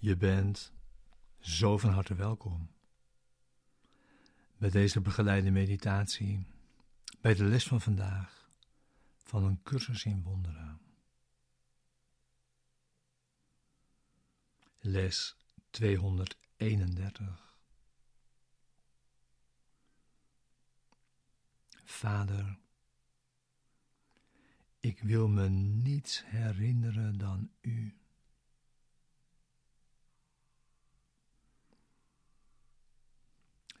Je bent zo van harte welkom bij deze begeleide meditatie, bij de les van vandaag van een cursus in wonderen. Les 231. Vader, ik wil me niets herinneren dan U.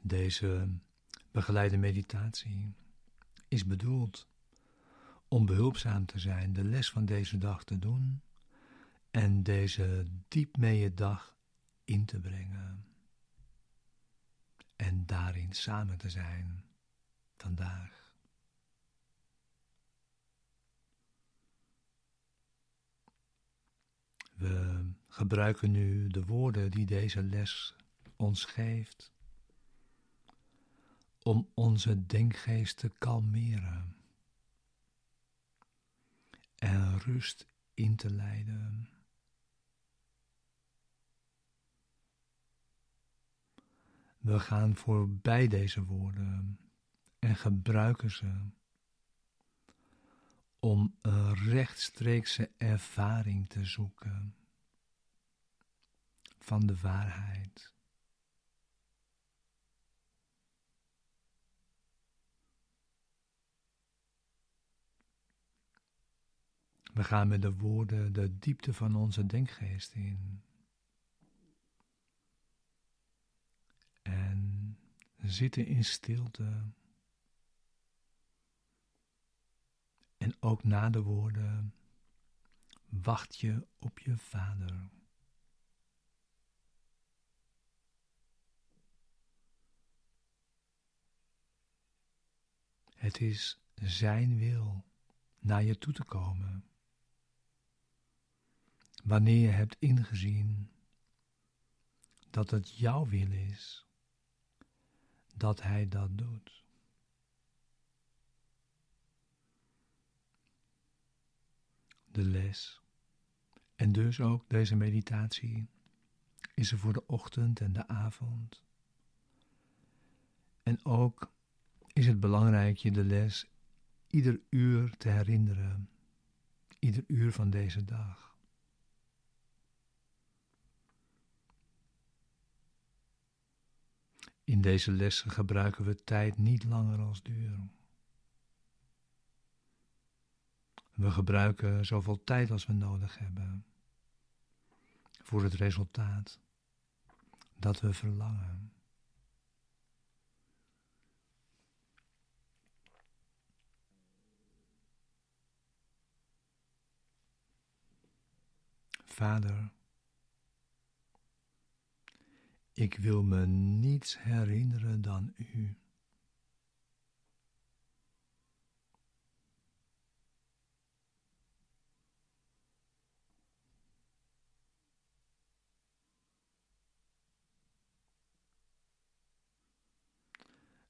Deze begeleide meditatie is bedoeld om behulpzaam te zijn, de les van deze dag te doen en deze diep mee dag in te brengen. En daarin samen te zijn vandaag. We gebruiken nu de woorden die deze les ons geeft om onze denkgeest te kalmeren en rust in te leiden. We gaan voorbij deze woorden en gebruiken ze om een rechtstreekse ervaring te zoeken van de waarheid. We gaan met de woorden de diepte van onze denkgeest in. En zitten in stilte. En ook na de woorden wacht je op je vader. Het is zijn wil naar je toe te komen wanneer je hebt ingezien dat het jouw wil is dat Hij dat doet. De les en dus ook deze meditatie is er voor de ochtend en de avond. En ook is het belangrijk je de les ieder uur te herinneren, ieder uur van deze dag. In deze lessen gebruiken we tijd niet langer als duur. We gebruiken zoveel tijd als we nodig hebben voor het resultaat dat we verlangen. Vader, ik wil me niets herinneren dan u.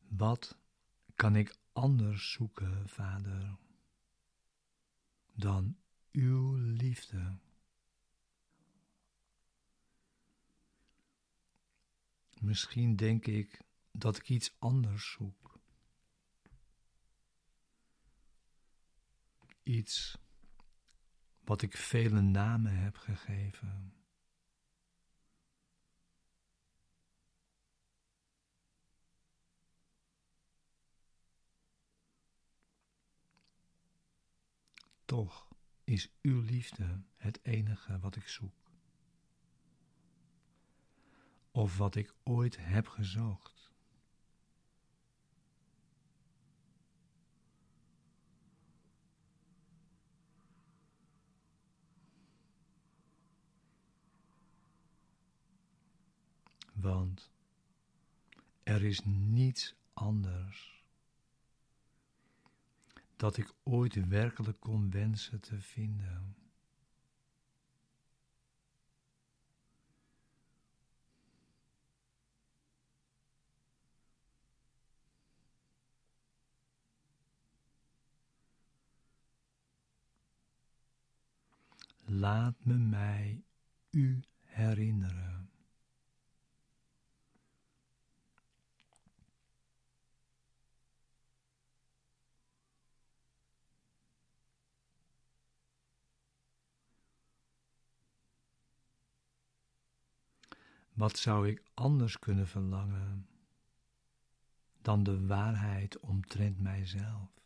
Wat kan ik anders zoeken, Vader, dan uw liefde? Misschien denk ik dat ik iets anders zoek. Iets wat ik vele namen heb gegeven. Toch is uw liefde het enige wat ik zoek of wat ik ooit heb gezocht. Want er is niets anders dat ik ooit werkelijk kon wensen te vinden. Laat me mij u herinneren. Wat zou ik anders kunnen verlangen dan de waarheid omtrent mijzelf?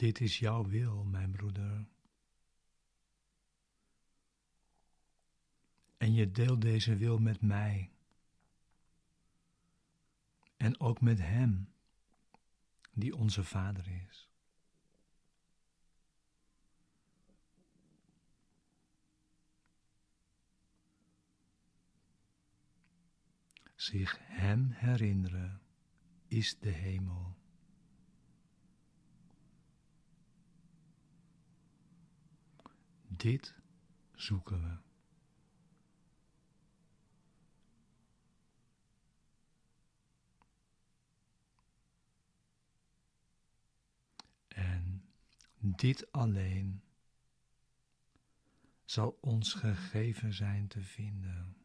Dit is jouw wil, mijn broeder. En je deelt deze wil met mij. En ook met Hem, die onze Vader is. Zich Hem herinneren is de hemel. Dit zoeken we. En dit alleen zal ons gegeven zijn te vinden.